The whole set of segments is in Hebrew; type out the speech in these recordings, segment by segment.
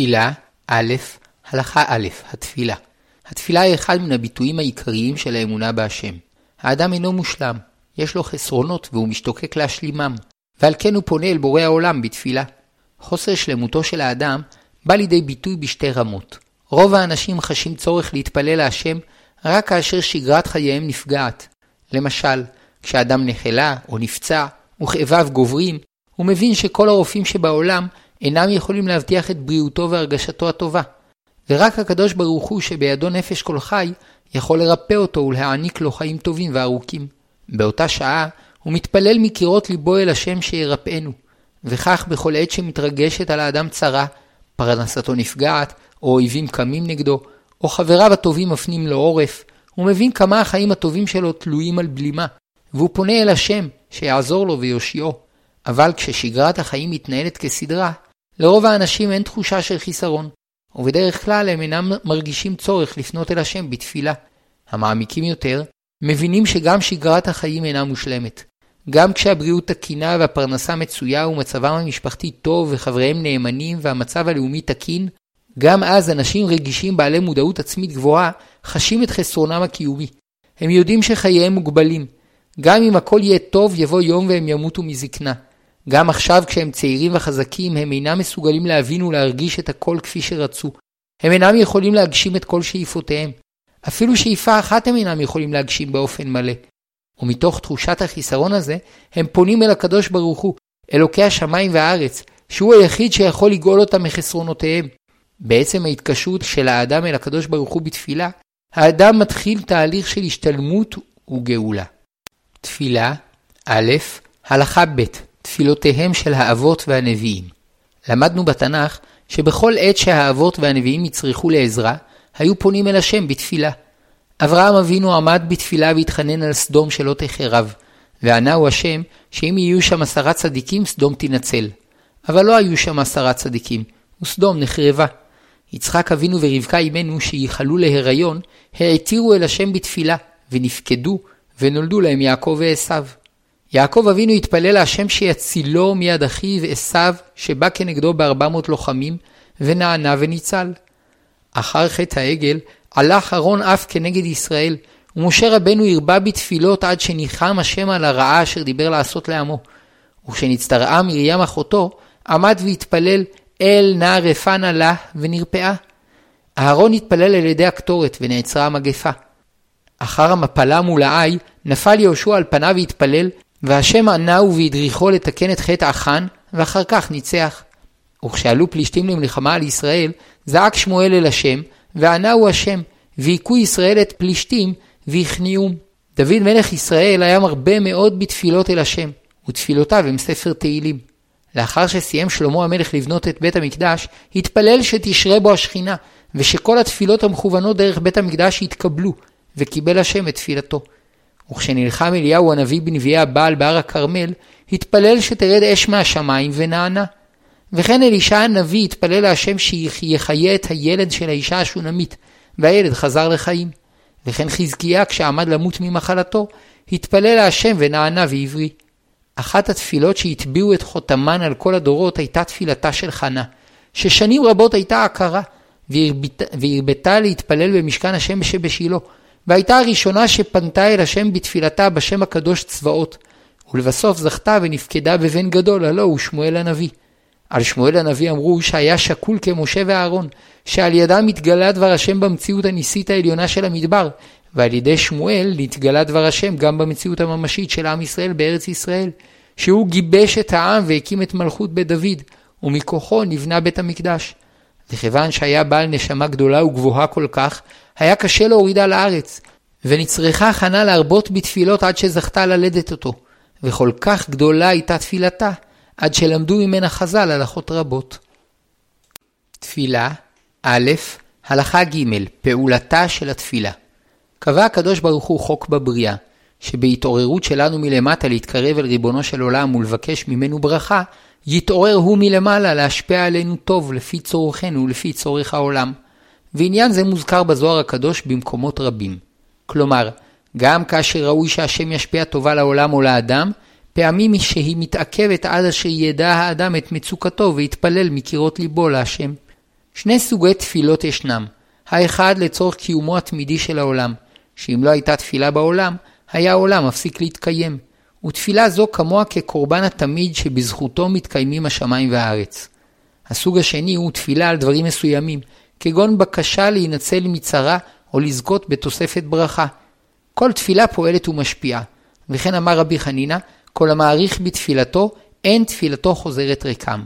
תפילה, א', הלכה א', התפילה. התפילה היא אחד מן הביטויים העיקריים של האמונה בהשם. האדם אינו מושלם, יש לו חסרונות והוא משתוקק להשלימם, ועל כן הוא פונה אל בורא העולם בתפילה. חוסר שלמותו של האדם בא לידי ביטוי בשתי רמות. רוב האנשים חשים צורך להתפלל להשם רק כאשר שגרת חייהם נפגעת. למשל, כשאדם נחלה או נפצע וכאביו גוברים, הוא מבין שכל הרופאים שבעולם אינם יכולים להבטיח את בריאותו והרגשתו הטובה. ורק הקדוש ברוך הוא שבידו נפש כל חי, יכול לרפא אותו ולהעניק לו חיים טובים וארוכים. באותה שעה, הוא מתפלל מקירות ליבו אל השם שירפאנו. וכך בכל עת שמתרגשת על האדם צרה, פרנסתו נפגעת, או אויבים קמים נגדו, או חבריו הטובים מפנים לו עורף, הוא מבין כמה החיים הטובים שלו תלויים על בלימה, והוא פונה אל השם, שיעזור לו ויושיעו. אבל כששגרת החיים מתנהלת כסדרה, לרוב האנשים אין תחושה של חיסרון, ובדרך כלל הם אינם מרגישים צורך לפנות אל השם בתפילה. המעמיקים יותר, מבינים שגם שגרת החיים אינה מושלמת. גם כשהבריאות תקינה והפרנסה מצויה ומצבם המשפחתי טוב וחבריהם נאמנים והמצב הלאומי תקין, גם אז אנשים רגישים בעלי מודעות עצמית גבוהה חשים את חסרונם הקיומי. הם יודעים שחייהם מוגבלים. גם אם הכל יהיה טוב, יבוא יום והם ימותו מזקנה. גם עכשיו כשהם צעירים וחזקים, הם אינם מסוגלים להבין ולהרגיש את הכל כפי שרצו. הם אינם יכולים להגשים את כל שאיפותיהם. אפילו שאיפה אחת הם אינם יכולים להגשים באופן מלא. ומתוך תחושת החיסרון הזה, הם פונים אל הקדוש ברוך הוא, אלוקי השמיים והארץ, שהוא היחיד שיכול לגאול אותם מחסרונותיהם. בעצם ההתקשרות של האדם אל הקדוש ברוך הוא בתפילה, האדם מתחיל תהליך של השתלמות וגאולה. תפילה, א', הלכה ב', תפילותיהם של האבות והנביאים. למדנו בתנ"ך שבכל עת שהאבות והנביאים יצרכו לעזרה, היו פונים אל השם בתפילה. אברהם אבינו עמד בתפילה והתחנן על סדום שלא תחרב, וענה הוא השם שאם יהיו שם עשרה צדיקים, סדום תנצל. אבל לא היו שם עשרה צדיקים, וסדום נחרבה. יצחק אבינו ורבקה אמנו שייחלו להיריון, העתירו אל השם בתפילה, ונפקדו, ונולדו להם יעקב ועשיו. יעקב אבינו התפלל להשם שיצילו מיד אחיו עשיו, שבא כנגדו בארבע מאות לוחמים, ונענה וניצל. אחר חטא העגל, הלך אהרון אף כנגד ישראל, ומשה רבנו הרבה בתפילות עד שניחם השם על הרעה אשר דיבר לעשות לעמו. וכשנצטרעה מרים אחותו, עמד והתפלל אל נא רפנה לה ונרפאה. אהרון התפלל על ידי הקטורת ונעצרה המגפה. אחר המפלה מול העי, נפל יהושע על פניו והתפלל, והשם ענהו והדריכו לתקן את חטא החאן, ואחר כך ניצח. וכשעלו פלישתים למלחמה על ישראל, זעק שמואל אל השם, וענהו השם, והיכו ישראל את פלישתים, והכניעום. דוד מלך ישראל היה מרבה מאוד בתפילות אל השם, ותפילותיו הם ספר תהילים. לאחר שסיים שלמה המלך לבנות את בית המקדש, התפלל שתשרה בו השכינה, ושכל התפילות המכוונות דרך בית המקדש יתקבלו, וקיבל השם את תפילתו. וכשנלחם אליהו הנביא בנביאי הבעל בהר הכרמל, התפלל שתרד אש מהשמיים ונענה. וכן אלישע הנביא התפלל להשם שיחיה את הילד של האישה השונמית, והילד חזר לחיים. וכן חזקיה כשעמד למות ממחלתו, התפלל להשם ונענה ועברי. אחת התפילות שהטביעו את חותמן על כל הדורות הייתה תפילתה של חנה, ששנים רבות הייתה עקרה, והרבתה להתפלל במשכן השם שבשילה, והייתה הראשונה שפנתה אל השם בתפילתה בשם הקדוש צבאות, ולבסוף זכתה ונפקדה בבן גדול, הלא הוא שמואל הנביא. על שמואל הנביא אמרו שהיה שקול כמשה ואהרון, שעל ידם התגלה דבר השם במציאות הניסית העליונה של המדבר, ועל ידי שמואל נתגלה דבר השם גם במציאות הממשית של עם ישראל בארץ ישראל, שהוא גיבש את העם והקים את מלכות בית דוד, ומכוחו נבנה בית המקדש. וכיוון שהיה בעל נשמה גדולה וגבוהה כל כך, היה קשה להורידה לארץ, ונצרכה חנה להרבות בתפילות עד שזכתה ללדת אותו, וכל כך גדולה הייתה תפילתה, עד שלמדו ממנה חז"ל הלכות רבות. תפילה א', הלכה ג', פעולתה של התפילה. קבע הקדוש ברוך הוא חוק בבריאה, שבהתעוררות שלנו מלמטה להתקרב אל ריבונו של עולם ולבקש ממנו ברכה, יתעורר הוא מלמעלה להשפיע עלינו טוב לפי צורכנו ולפי צורך העולם. ועניין זה מוזכר בזוהר הקדוש במקומות רבים. כלומר, גם כאשר ראוי שהשם ישפיע טובה לעולם או לאדם, פעמים שהיא מתעכבת עד אשר ידע האדם את מצוקתו ויתפלל מקירות ליבו להשם. שני סוגי תפילות ישנם. האחד לצורך קיומו התמידי של העולם, שאם לא הייתה תפילה בעולם, היה העולם מפסיק להתקיים. ותפילה זו כמוה כקורבן התמיד שבזכותו מתקיימים השמיים והארץ. הסוג השני הוא תפילה על דברים מסוימים, כגון בקשה להינצל מצרה או לזכות בתוספת ברכה. כל תפילה פועלת ומשפיעה, וכן אמר רבי חנינא, כל המעריך בתפילתו, אין תפילתו חוזרת ריקם.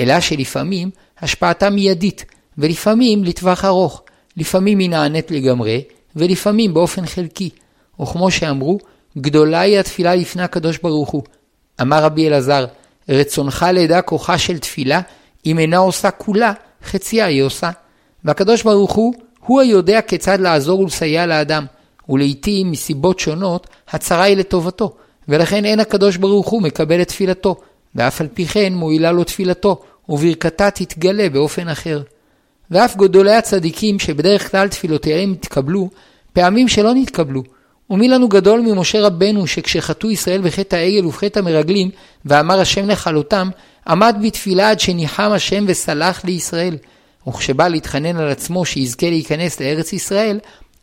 אלא שלפעמים השפעתה מיידית, ולפעמים לטווח ארוך, לפעמים היא נענית לגמרי, ולפעמים באופן חלקי. וכמו שאמרו, גדולה היא התפילה לפני הקדוש ברוך הוא. אמר רבי אלעזר, רצונך לדע כוחה של תפילה, אם אינה עושה כולה, חציה היא עושה. והקדוש ברוך הוא, הוא היודע כיצד לעזור ולסייע לאדם, ולעיתים מסיבות שונות, הצרה היא לטובתו, ולכן אין הקדוש ברוך הוא מקבל את תפילתו, ואף על פי כן מועילה לו תפילתו, וברכתה תתגלה באופן אחר. ואף גדולי הצדיקים שבדרך כלל תפילותיהם התקבלו, פעמים שלא נתקבלו. ומי לנו גדול ממשה רבנו שכשחטאו ישראל בחטא העגל ובחטא המרגלים, ואמר השם לכלותם, עמד בתפילה עד שניחם השם וסלח לישראל. וכשבא להתחנן על עצמו שיזכה להיכנס לארץ ישראל,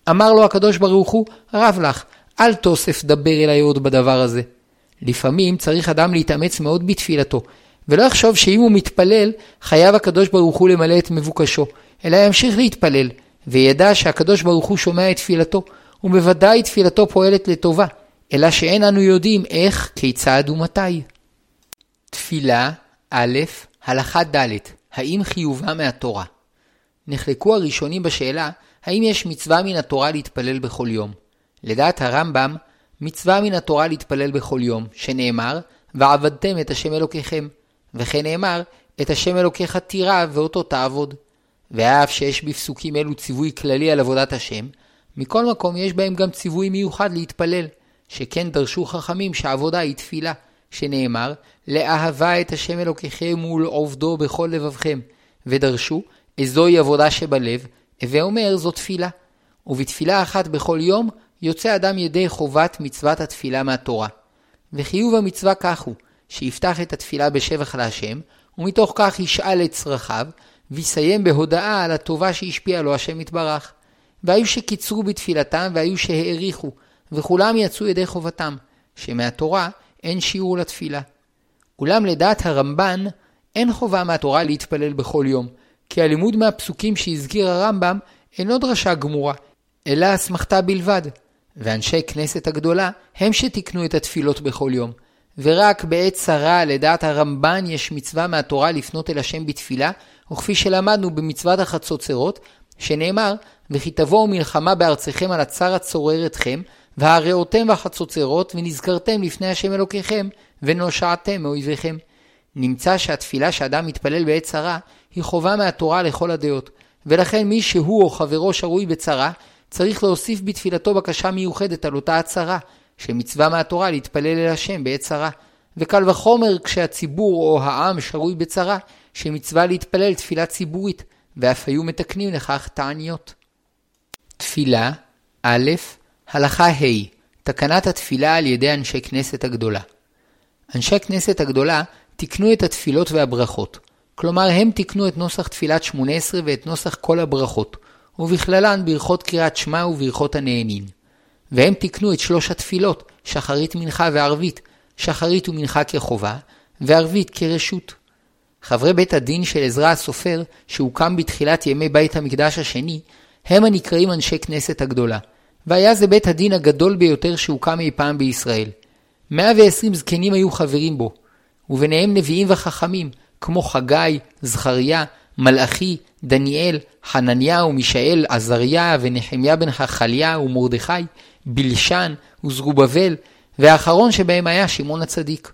אמר לו הקדוש ברוך הוא, רב לך, אל תוסף דבר אליי עוד בדבר הזה. לפעמים צריך אדם להתאמץ מאוד בתפילתו, ולא יחשוב שאם הוא מתפלל, חייב הקדוש ברוך הוא למלא את מבוקשו, אלא ימשיך להתפלל, וידע שהקדוש ברוך הוא שומע את תפילתו, ובוודאי תפילתו פועלת לטובה, אלא שאין אנו יודעים איך, כיצד ומתי. תפילה א', הלכה ד', האם חיובה מהתורה? נחלקו הראשונים בשאלה, האם יש מצווה מן התורה להתפלל בכל יום. לדעת הרמב"ם, מצווה מן התורה להתפלל בכל יום, שנאמר, ועבדתם את השם אלוקיכם. וכן נאמר, את השם אלוקיך תירא ואותו תעבוד. ואף שיש בפסוקים אלו ציווי כללי על עבודת השם, מכל מקום יש בהם גם ציווי מיוחד להתפלל, שכן דרשו חכמים שעבודה היא תפילה, שנאמר, לאהבה את השם אלוקיכם ולעובדו בכל לבבכם, ודרשו, איזוהי עבודה שבלב, הווה אומר זו תפילה. ובתפילה אחת בכל יום, יוצא אדם ידי חובת מצוות התפילה מהתורה. וחיוב המצווה כך הוא, שיפתח את התפילה בשבח להשם, ומתוך כך ישאל את צרכיו, ויסיים בהודאה על הטובה שהשפיע לו השם יתברך. והיו שקיצרו בתפילתם והיו שהאריכו, וכולם יצאו ידי חובתם, שמהתורה אין שיעור לתפילה. אולם לדעת הרמב"ן, אין חובה מהתורה להתפלל בכל יום, כי הלימוד מהפסוקים שהזכיר הרמב"ם אינו דרשה גמורה, אלא אסמכתה בלבד, ואנשי כנסת הגדולה הם שתיקנו את התפילות בכל יום, ורק בעת צרה לדעת הרמב"ן יש מצווה מהתורה לפנות אל השם בתפילה, וכפי שלמדנו במצוות החצוצרות, שנאמר, וכי תבואו מלחמה בארציכם על הצר הצורר אתכם, והרעותם בחצוצרות, ונזכרתם לפני השם אלוקיכם, ונושעתם מאויביכם. נמצא שהתפילה שאדם מתפלל בעת צרה, היא חובה מהתורה לכל הדעות, ולכן מי שהוא או חברו שרוי בצרה, צריך להוסיף בתפילתו בקשה מיוחדת על אותה הצרה, שמצווה מהתורה להתפלל אל השם בעת צרה. וקל וחומר כשהציבור או העם שרוי בצרה, שמצווה להתפלל תפילה ציבורית, ואף היו מתקנים לכך תעניות. תפילה א', הלכה ה', תקנת התפילה על ידי אנשי כנסת הגדולה. אנשי כנסת הגדולה תיקנו את התפילות והברכות, כלומר הם תיקנו את נוסח תפילת שמונה עשרה ואת נוסח כל הברכות, ובכללן ברכות קריאת שמע וברכות הנהנין. והם תיקנו את שלוש התפילות, שחרית מנחה וערבית, שחרית ומנחה כחובה, וערבית כרשות. חברי בית הדין של עזרא הסופר, שהוקם בתחילת ימי בית המקדש השני, הם הנקראים אנשי כנסת הגדולה, והיה זה בית הדין הגדול ביותר שהוקם אי פעם בישראל. 120 זקנים היו חברים בו, וביניהם נביאים וחכמים, כמו חגי, זכריה, מלאכי, דניאל, חנניה ומישאל, עזריה ונחמיה בן חכליה ומרדכי, בלשן וזרובבל, והאחרון שבהם היה שמעון הצדיק.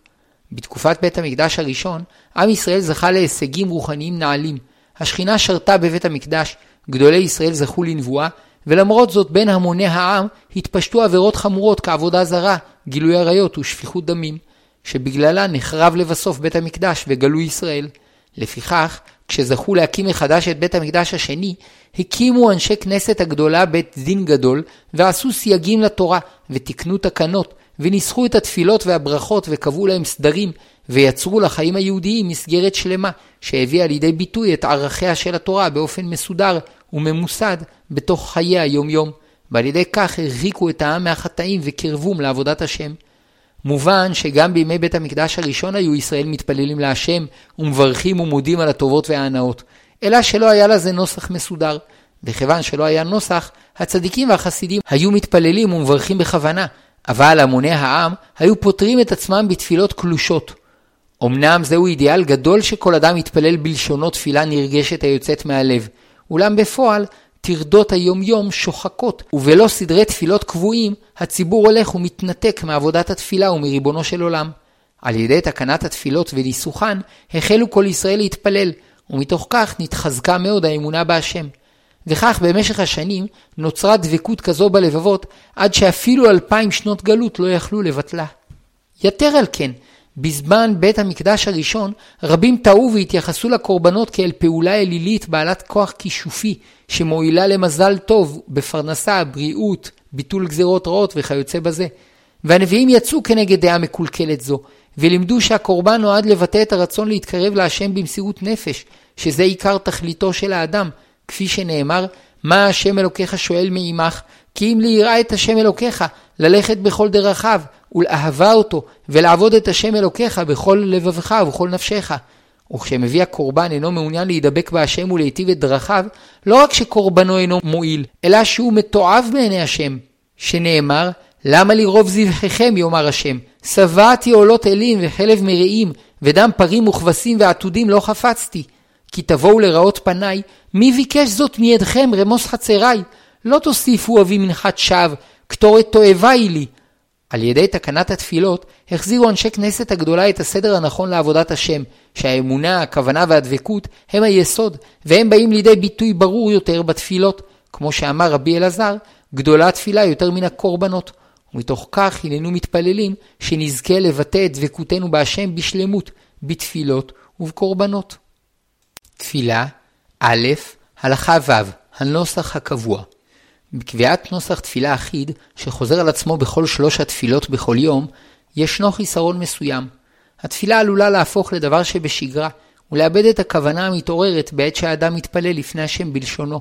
בתקופת בית המקדש הראשון, עם ישראל זכה להישגים רוחניים נעלים. השכינה שרתה בבית המקדש, גדולי ישראל זכו לנבואה, ולמרות זאת בין המוני העם התפשטו עבירות חמורות כעבודה זרה, גילוי עריות ושפיכות דמים, שבגללה נחרב לבסוף בית המקדש וגלו ישראל. לפיכך, כשזכו להקים מחדש את בית המקדש השני, הקימו אנשי כנסת הגדולה בית דין גדול, ועשו סייגים לתורה, ותיקנו תקנות, וניסחו את התפילות והברכות וקבעו להם סדרים, ויצרו לחיים היהודיים מסגרת שלמה, שהביאה לידי ביטוי את ערכיה של התורה באופן מסודר וממוסד בתוך חיי היומיום, ועל ידי כך הרחיקו את העם מהחטאים וקרבום לעבודת השם. מובן שגם בימי בית המקדש הראשון היו ישראל מתפללים להשם ומברכים ומודים על הטובות וההנאות, אלא שלא היה לזה נוסח מסודר. וכיוון שלא היה נוסח, הצדיקים והחסידים היו מתפללים ומברכים בכוונה, אבל המוני העם היו פותרים את עצמם בתפילות קלושות. אמנם זהו אידיאל גדול שכל אדם יתפלל בלשונו תפילה נרגשת היוצאת מהלב, אולם בפועל טרדות היומיום שוחקות, ובלא סדרי תפילות קבועים, הציבור הולך ומתנתק מעבודת התפילה ומריבונו של עולם. על ידי תקנת התפילות וניסוחן, החלו כל ישראל להתפלל, ומתוך כך נתחזקה מאוד האמונה בהשם. וכך במשך השנים נוצרה דבקות כזו בלבבות, עד שאפילו אלפיים שנות גלות לא יכלו לבטלה. יתר על כן, בזמן בית המקדש הראשון, רבים טעו והתייחסו לקורבנות כאל פעולה אלילית בעלת כוח כישופי, שמועילה למזל טוב, בפרנסה, בריאות, ביטול גזירות רעות וכיוצא בזה. והנביאים יצאו כנגד דעה מקולקלת זו, ולימדו שהקורבן נועד לבטא את הרצון להתקרב להשם במסירות נפש, שזה עיקר תכליתו של האדם, כפי שנאמר, מה השם אלוקיך שואל מעמך, כי אם ליראה את השם אלוקיך, ללכת בכל דרכיו, ולאהבה אותו, ולעבוד את השם אלוקיך בכל לבבך ובכל נפשך. וכשמביא הקורבן אינו מעוניין להידבק בהשם ולהיטיב את דרכיו, לא רק שקורבנו אינו מועיל, אלא שהוא מתועב בעיני השם, שנאמר, למה לרוב זבחיכם, יאמר השם, שבעתי עולות אלים וחלב מרעים, ודם פרים וכבשים ועתודים לא חפצתי. כי תבואו לראות פניי, מי ביקש זאת מידכם רמוס חצריי? לא תוסיפו אבי מנחת שווא, קטורת תועבה היא לי. על ידי תקנת התפילות, החזירו אנשי כנסת הגדולה את הסדר הנכון לעבודת השם, שהאמונה, הכוונה והדבקות הם היסוד, והם באים לידי ביטוי ברור יותר בתפילות. כמו שאמר רבי אלעזר, גדולה התפילה יותר מן הקורבנות. ומתוך כך הננו מתפללים שנזכה לבטא את דבקותנו בהשם בשלמות, בתפילות ובקורבנות. תפילה א', הלכה ו', הנוסח הקבוע. בקביעת נוסח תפילה אחיד, שחוזר על עצמו בכל שלוש התפילות בכל יום, ישנו חיסרון מסוים. התפילה עלולה להפוך לדבר שבשגרה, ולאבד את הכוונה המתעוררת בעת שהאדם מתפלל לפני השם בלשונו.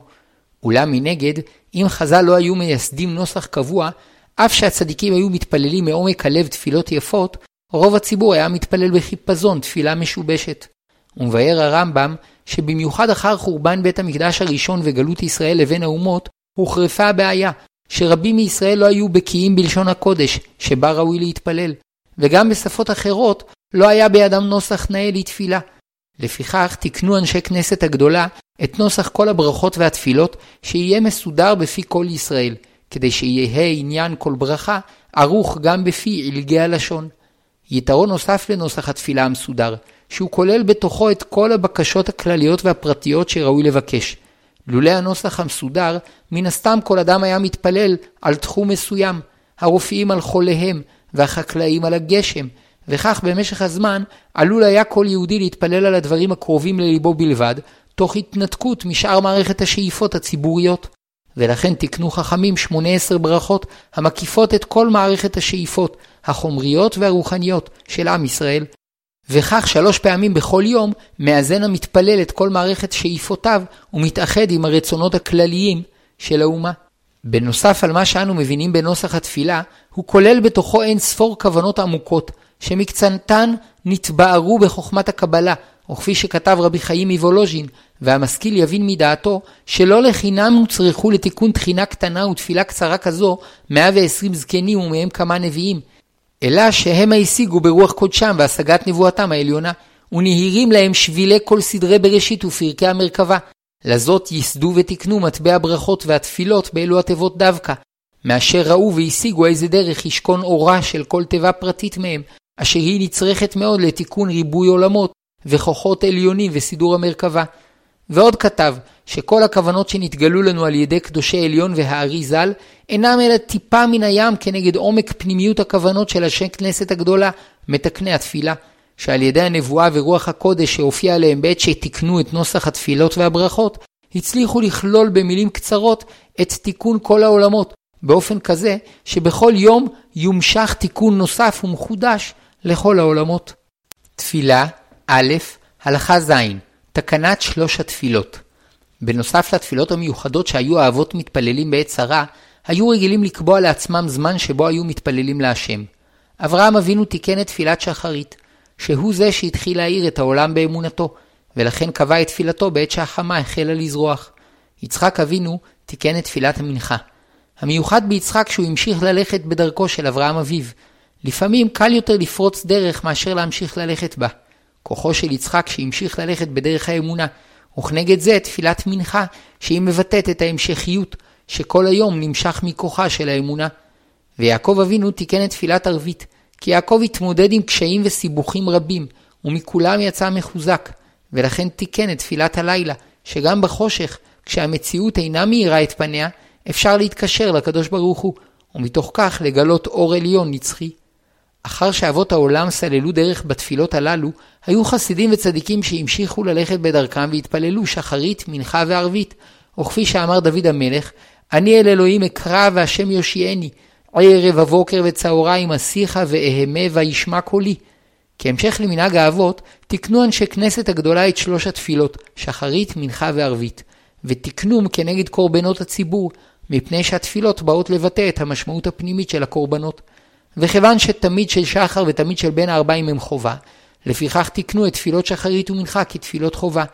אולם מנגד, אם חז"ל לא היו מייסדים נוסח קבוע, אף שהצדיקים היו מתפללים מעומק הלב תפילות יפות, רוב הציבור היה מתפלל בחיפזון תפילה משובשת. ומבאר הרמב"ם שבמיוחד אחר חורבן בית המקדש הראשון וגלות ישראל לבין האומות, הוחרפה הבעיה, שרבים מישראל לא היו בקיאים בלשון הקודש, שבה ראוי להתפלל, וגם בשפות אחרות לא היה בידם נוסח נאה לתפילה. לפיכך תיקנו אנשי כנסת הגדולה את נוסח כל הברכות והתפילות, שיהיה מסודר בפי כל ישראל, כדי שיהא עניין כל ברכה ערוך גם בפי עילגי הלשון. יתרון נוסף לנוסח התפילה המסודר, שהוא כולל בתוכו את כל הבקשות הכלליות והפרטיות שראוי לבקש. לולא הנוסח המסודר, מן הסתם כל אדם היה מתפלל על תחום מסוים, הרופאים על חוליהם, והחקלאים על הגשם, וכך במשך הזמן עלול היה כל יהודי להתפלל על הדברים הקרובים לליבו בלבד, תוך התנתקות משאר מערכת השאיפות הציבוריות. ולכן תקנו חכמים 18 ברכות המקיפות את כל מערכת השאיפות, החומריות והרוחניות של עם ישראל, וכך שלוש פעמים בכל יום מאזן המתפלל את כל מערכת שאיפותיו ומתאחד עם הרצונות הכלליים של האומה. בנוסף על מה שאנו מבינים בנוסח התפילה, הוא כולל בתוכו אין ספור כוונות עמוקות, שמקצנתן נתבערו בחוכמת הקבלה, או כפי שכתב רבי חיים מוולוז'ין, והמשכיל יבין מדעתו, שלא לחינם הוצרכו לתיקון תחינה קטנה ותפילה קצרה כזו, 120 זקנים ומהם כמה נביאים, אלא שהם השיגו ברוח קודשם והשגת נבואתם העליונה, ונהירים להם שבילי כל סדרי בראשית ופרקי המרכבה. לזאת ייסדו ותיקנו מטבע הברכות והתפילות באלו התיבות דווקא, מאשר ראו והשיגו איזה דרך ישכון אורה של כל תיבה פרטית מהם, אשר היא נצרכת מאוד לתיקון ריבוי עולמות, וכוחות עליונים וסידור המרכבה. ועוד כתב, שכל הכוונות שנתגלו לנו על ידי קדושי עליון והארי ז"ל, אינם אלא טיפה מן הים כנגד עומק פנימיות הכוונות של אנשי כנסת הגדולה, מתקני התפילה, שעל ידי הנבואה ורוח הקודש שהופיע עליהם בעת שתיקנו את נוסח התפילות והברכות, הצליחו לכלול במילים קצרות את תיקון כל העולמות, באופן כזה שבכל יום יומשך תיקון נוסף ומחודש לכל העולמות. תפילה א', הלכה ז', תקנת שלוש התפילות. בנוסף לתפילות המיוחדות שהיו האבות מתפללים בעת צרה, היו רגילים לקבוע לעצמם זמן שבו היו מתפללים להשם. אברהם אבינו תיקן את תפילת שחרית, שהוא זה שהתחיל להאיר את העולם באמונתו, ולכן קבע את תפילתו בעת שהחמה החלה לזרוח. יצחק אבינו תיקן את תפילת המנחה. המיוחד ביצחק שהוא המשיך ללכת בדרכו של אברהם אביו. לפעמים קל יותר לפרוץ דרך מאשר להמשיך ללכת בה. כוחו של יצחק שהמשיך ללכת בדרך האמונה, וכנגד זה תפילת מנחה, שהיא מבטאת את ההמשכיות, שכל היום נמשך מכוחה של האמונה. ויעקב אבינו תיקן את תפילת ערבית, כי יעקב התמודד עם קשיים וסיבוכים רבים, ומכולם יצא מחוזק, ולכן תיקן את תפילת הלילה, שגם בחושך, כשהמציאות אינה מאירה את פניה, אפשר להתקשר לקדוש ברוך הוא, ומתוך כך לגלות אור עליון נצחי. אחר שאבות העולם סללו דרך בתפילות הללו, היו חסידים וצדיקים שהמשיכו ללכת בדרכם והתפללו שחרית, מנחה וערבית. וכפי שאמר דוד המלך, אני אל אלוהים אקרא והשם יושיעני, ערב הבוקר וצהריים אשיחה ואהמה וישמע קולי. כהמשך למנהג האבות, תיקנו אנשי כנסת הגדולה את שלוש התפילות, שחרית, מנחה וערבית, ותיקנום כנגד קורבנות הציבור, מפני שהתפילות באות לבטא את המשמעות הפנימית של הקורבנות. וכיוון שתמיד של שחר ותמיד של בין הארבעים הם חובה, לפיכך תיקנו את תפילות שחרית ומנחה כתפילות חובה,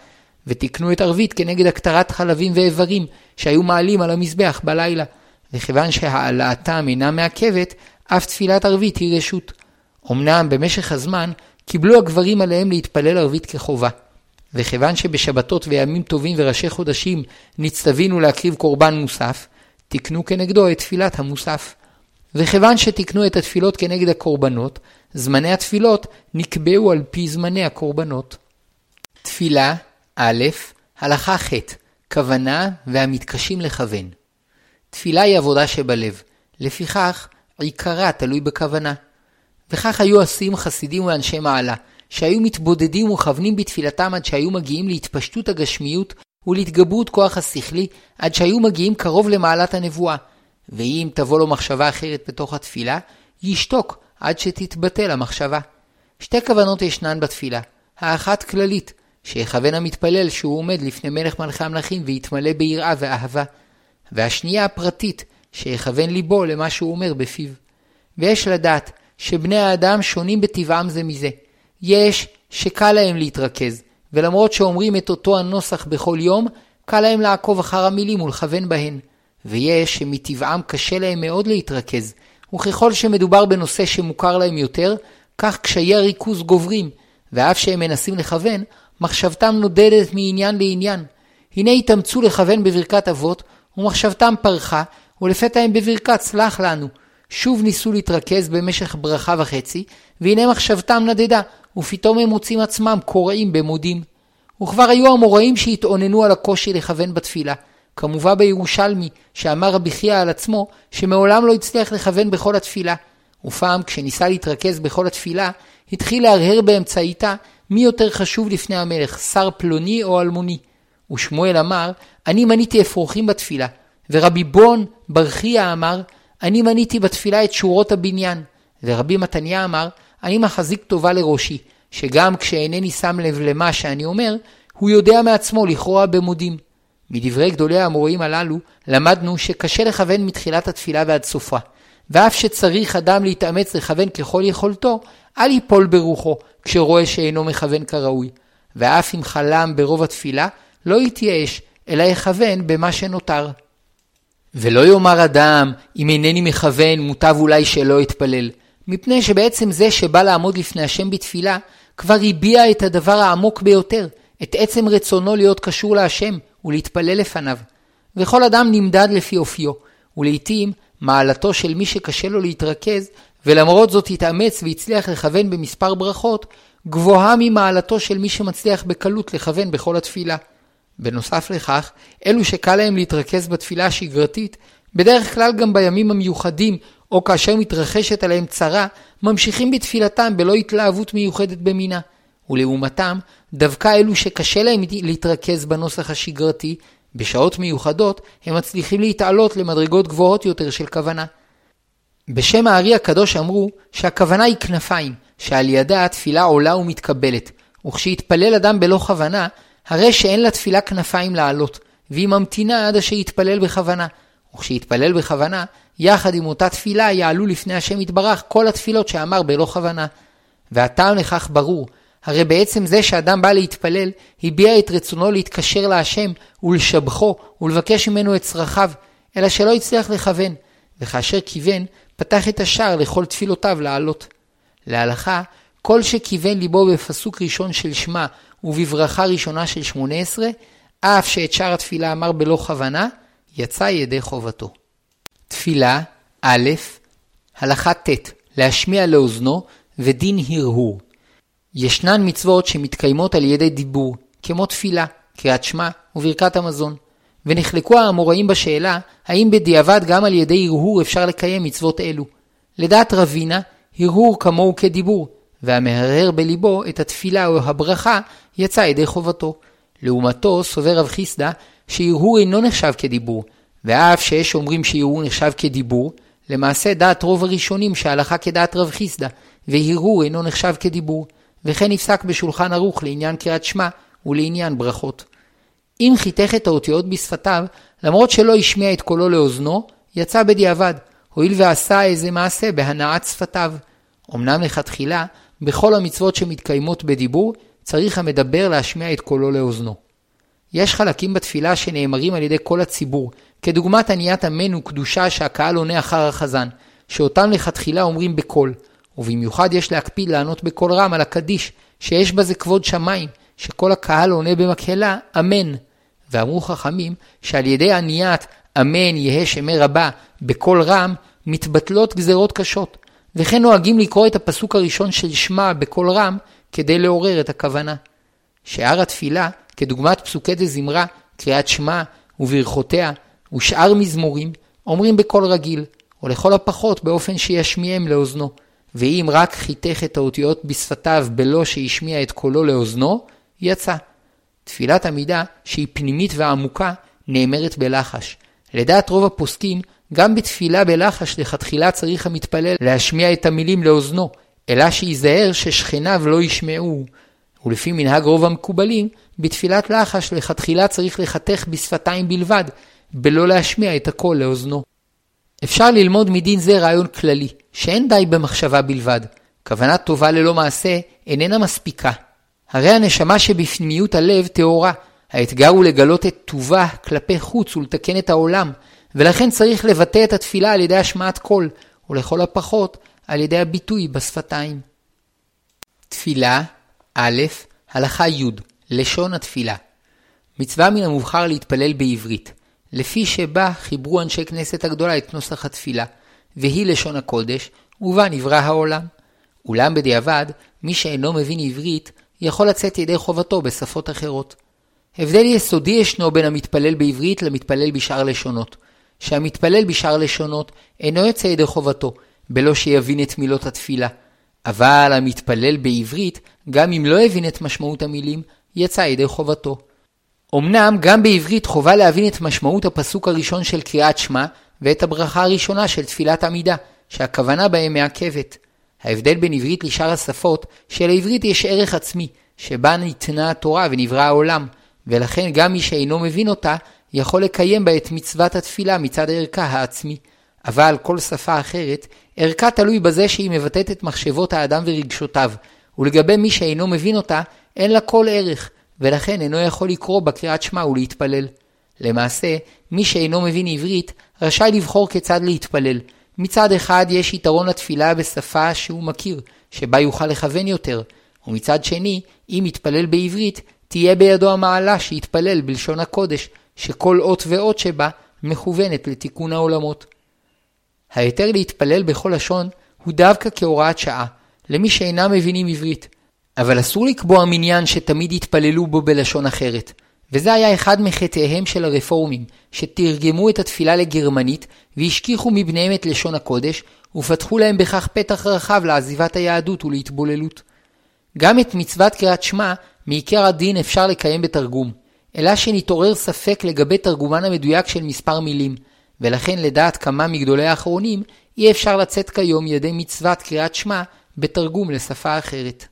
ותיקנו את ערבית כנגד הקטרת חלבים ואיברים שהיו מעלים על המזבח בלילה, וכיוון שהעלאתם אינה מעכבת, אף תפילת ערבית היא רשות. אמנם במשך הזמן קיבלו הגברים עליהם להתפלל ערבית כחובה. וכיוון שבשבתות וימים טובים וראשי חודשים נצטווינו להקריב קורבן מוסף, תיקנו כנגדו את תפילת המוסף. וכיוון שתיקנו את התפילות כנגד הקורבנות, זמני התפילות נקבעו על פי זמני הקורבנות. תפילה א', הלכה ח', כוונה והמתקשים לכוון. תפילה היא עבודה שבלב, לפיכך עיקרה תלוי בכוונה. וכך היו עושים חסידים ואנשי מעלה, שהיו מתבודדים ומכוונים בתפילתם עד שהיו מגיעים להתפשטות הגשמיות ולהתגברות כוח השכלי, עד שהיו מגיעים קרוב למעלת הנבואה. ואם תבוא לו מחשבה אחרת בתוך התפילה, ישתוק עד שתתבטל המחשבה. שתי כוונות ישנן בתפילה. האחת כללית, שיכוון המתפלל שהוא עומד לפני מלך מלכי המלכים ויתמלא ביראה ואהבה. והשנייה הפרטית, שיכוון ליבו למה שהוא אומר בפיו. ויש לדעת שבני האדם שונים בטבעם זה מזה. יש שקל להם להתרכז, ולמרות שאומרים את אותו הנוסח בכל יום, קל להם לעקוב אחר המילים ולכוון בהן. ויש שמטבעם קשה להם מאוד להתרכז, וככל שמדובר בנושא שמוכר להם יותר, כך קשיי הריכוז גוברים, ואף שהם מנסים לכוון, מחשבתם נודדת מעניין לעניין. הנה התאמצו לכוון בברכת אבות, ומחשבתם פרחה, ולפתע הם בברכת סלח לנו. שוב ניסו להתרכז במשך ברכה וחצי, והנה מחשבתם נדדה, ופתאום הם מוצאים עצמם קוראים במודים. וכבר היו המוראים שהתאוננו על הקושי לכוון בתפילה. כמובא בירושלמי, שאמר רבי חייא על עצמו, שמעולם לא הצליח לכוון בכל התפילה. ופעם, כשניסה להתרכז בכל התפילה, התחיל להרהר באמצעיתה מי יותר חשוב לפני המלך, שר פלוני או אלמוני. ושמואל אמר, אני מניתי אפרוחים בתפילה. ורבי בון בר חייא אמר, אני מניתי בתפילה את שורות הבניין. ורבי מתניה אמר, אני מחזיק טובה לראשי, שגם כשאינני שם לב למה שאני אומר, הוא יודע מעצמו לכרוע במודים. מדברי גדולי האמוראים הללו למדנו שקשה לכוון מתחילת התפילה ועד סופה, ואף שצריך אדם להתאמץ לכוון ככל יכולתו, אל ייפול ברוחו כשרואה שאינו מכוון כראוי. ואף אם חלם ברוב התפילה, לא יתייאש, אלא יכוון במה שנותר. ולא יאמר אדם, אם אינני מכוון, מוטב אולי שלא אתפלל, מפני שבעצם זה שבא לעמוד לפני השם בתפילה, כבר הביע את הדבר העמוק ביותר, את עצם רצונו להיות קשור להשם ולהתפלל לפניו. וכל אדם נמדד לפי אופיו, ולעיתים מעלתו של מי שקשה לו להתרכז, ולמרות זאת התאמץ והצליח לכוון במספר ברכות, גבוהה ממעלתו של מי שמצליח בקלות לכוון בכל התפילה. בנוסף לכך, אלו שקל להם להתרכז בתפילה השגרתית, בדרך כלל גם בימים המיוחדים, או כאשר מתרחשת עליהם צרה, ממשיכים בתפילתם בלא התלהבות מיוחדת במינה. ולעומתם, דווקא אלו שקשה להם להתרכז בנוסח השגרתי, בשעות מיוחדות הם מצליחים להתעלות למדרגות גבוהות יותר של כוונה. בשם הארי הקדוש אמרו שהכוונה היא כנפיים, שעל ידה התפילה עולה ומתקבלת, וכשיתפלל אדם בלא כוונה, הרי שאין לתפילה כנפיים לעלות, והיא ממתינה עד אשר יתפלל בכוונה. וכשיתפלל בכוונה, יחד עם אותה תפילה יעלו לפני השם יתברך כל התפילות שאמר בלא כוונה. והטעם לכך ברור, הרי בעצם זה שאדם בא להתפלל, הביע את רצונו להתקשר להשם ולשבחו ולבקש ממנו את צרכיו, אלא שלא הצליח לכוון, וכאשר כיוון, פתח את השער לכל תפילותיו לעלות. להלכה, כל שכיוון ליבו בפסוק ראשון של שמע ובברכה ראשונה של שמונה עשרה, אף שאת שאר התפילה אמר בלא כוונה, יצא ידי חובתו. תפילה, א', הלכה ט', להשמיע לאוזנו, ודין הרהור. ישנן מצוות שמתקיימות על ידי דיבור, כמו תפילה, קריאת שמע וברכת המזון. ונחלקו האמוראים בשאלה, האם בדיעבד גם על ידי הרהור אפשר לקיים מצוות אלו. לדעת רבינה, הרהור כמוהו כדיבור, והמהרהר בליבו את התפילה או הברכה, יצא ידי חובתו. לעומתו, סובר רב חיסדא, שהרהור אינו נחשב כדיבור, ואף שיש אומרים שהרהור נחשב כדיבור, למעשה דעת רוב הראשונים שהלכה כדעת רב חיסדא, והרהור אינו נחשב כדיבור, וכן נפסק בשולחן ערוך לעניין קריאת שמע ולעניין ברכות. אם חיתך את האותיות בשפתיו, למרות שלא השמיע את קולו לאוזנו, יצא בדיעבד, הואיל ועשה איזה מעשה בהנעת שפתיו. אמנם לכתחילה, בכל המצוות שמתקיימות בדיבור, צריך המדבר להשמיע את קולו לאוזנו. יש חלקים בתפילה שנאמרים על ידי כל הציבור, כדוגמת עניית אמן וקדושה שהקהל עונה אחר החזן, שאותם לכתחילה אומרים בקול, ובמיוחד יש להקפיד לענות בקול רם על הקדיש, שיש בזה כבוד שמיים, שכל הקהל עונה במקהלה, אמן. ואמרו חכמים, שעל ידי עניית אמן יהא שמי רבה בקול רם, מתבטלות גזרות קשות. וכן נוהגים לקרוא את הפסוק הראשון של שמע בקול רם, כדי לעורר את הכוונה. שאר התפילה, כדוגמת פסוקי דזמרה, קריאת שמע וברכותיה, ושאר מזמורים, אומרים בקול רגיל, או לכל הפחות באופן שישמיעם לאוזנו. ואם רק חיתך את האותיות בשפתיו בלא שהשמיע את קולו לאוזנו, יצא. תפילת עמידה, שהיא פנימית ועמוקה, נאמרת בלחש. לדעת רוב הפוסקים, גם בתפילה בלחש לכתחילה צריך המתפלל להשמיע את המילים לאוזנו, אלא שייזהר ששכניו לא ישמעו. ולפי מנהג רוב המקובלים, בתפילת לחש לכתחילה צריך לחתך בשפתיים בלבד, בלא להשמיע את הקול לאוזנו. אפשר ללמוד מדין זה רעיון כללי, שאין די במחשבה בלבד. כוונה טובה ללא מעשה איננה מספיקה. הרי הנשמה שבפנימיות הלב טהורה. האתגר הוא לגלות את טובה כלפי חוץ ולתקן את העולם, ולכן צריך לבטא את התפילה על ידי השמעת קול, ולכל הפחות על ידי הביטוי בשפתיים. תפילה, א', הלכה י', לשון התפילה. מצווה מן המובחר להתפלל בעברית, לפי שבה חיברו אנשי כנסת הגדולה את נוסח התפילה, והיא לשון הקודש, ובה נברא העולם. אולם בדיעבד, מי שאינו מבין עברית, יכול לצאת ידי חובתו בשפות אחרות. הבדל יסודי ישנו בין המתפלל בעברית למתפלל בשאר לשונות, שהמתפלל בשאר לשונות אינו יוצא ידי חובתו, בלא שיבין את מילות התפילה. אבל המתפלל בעברית, גם אם לא הבין את משמעות המילים, יצא ידי חובתו. אמנם גם בעברית חובה להבין את משמעות הפסוק הראשון של קריאת שמע, ואת הברכה הראשונה של תפילת עמידה, שהכוונה בהם מעכבת. ההבדל בין עברית לשאר השפות, שלעברית יש ערך עצמי, שבה ניתנה התורה ונברא העולם, ולכן גם מי שאינו מבין אותה, יכול לקיים בה את מצוות התפילה מצד ערכה העצמי. אבל כל שפה אחרת, ערכה תלוי בזה שהיא מבטאת את מחשבות האדם ורגשותיו, ולגבי מי שאינו מבין אותה, אין לה כל ערך, ולכן אינו יכול לקרוא בקריאת שמע ולהתפלל. למעשה, מי שאינו מבין עברית, רשאי לבחור כיצד להתפלל. מצד אחד יש יתרון לתפילה בשפה שהוא מכיר, שבה יוכל לכוון יותר, ומצד שני, אם יתפלל בעברית, תהיה בידו המעלה שיתפלל בלשון הקודש, שכל אות ואות שבה מכוונת לתיקון העולמות. ההיתר להתפלל בכל לשון הוא דווקא כהוראת שעה, למי שאינם מבינים עברית, אבל אסור לקבוע מניין שתמיד יתפללו בו בלשון אחרת, וזה היה אחד מחטאיהם של הרפורמים, שתרגמו את התפילה לגרמנית והשכיחו מבניהם את לשון הקודש, ופתחו להם בכך פתח רחב לעזיבת היהדות ולהתבוללות. גם את מצוות קריאת שמע, מעיקר הדין אפשר לקיים בתרגום, אלא שנתעורר ספק לגבי תרגומן המדויק של מספר מילים, ולכן לדעת כמה מגדולי האחרונים, אי אפשר לצאת כיום ידי מצוות קריאת שמע בתרגום לשפה אחרת.